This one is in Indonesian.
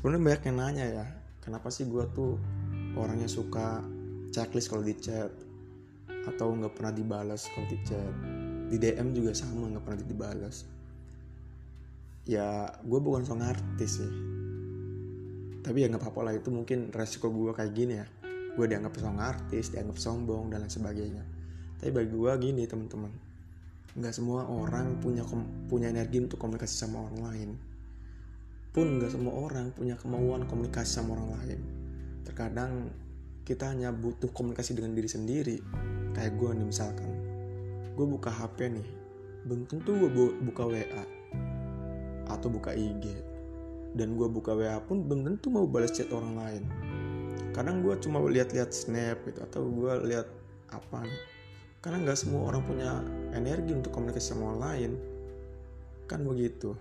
sebenarnya banyak yang nanya ya kenapa sih gue tuh orangnya suka checklist kalau di chat? Atau nggak pernah dibalas kalau di chat? Di DM juga sama nggak pernah dibalas ya gue bukan seorang artis sih. Tapi ya nggak apa-apa lah itu mungkin resiko gue kayak gini ya. Gue dianggap seorang artis dianggap sombong dan lain sebagainya. Tapi bagi gue gini teman-teman. Nggak semua orang punya punya energi untuk komunikasi sama orang lain pun nggak semua orang punya kemauan komunikasi sama orang lain. Terkadang kita hanya butuh komunikasi dengan diri sendiri. Kayak gue nih misalkan. Gue buka HP nih. Belum tentu gue buka WA atau buka IG dan gue buka WA pun belum tentu mau balas chat orang lain. Kadang gue cuma lihat-lihat snap gitu atau gue lihat apa nih. Karena nggak semua orang punya energi untuk komunikasi sama orang lain. Kan begitu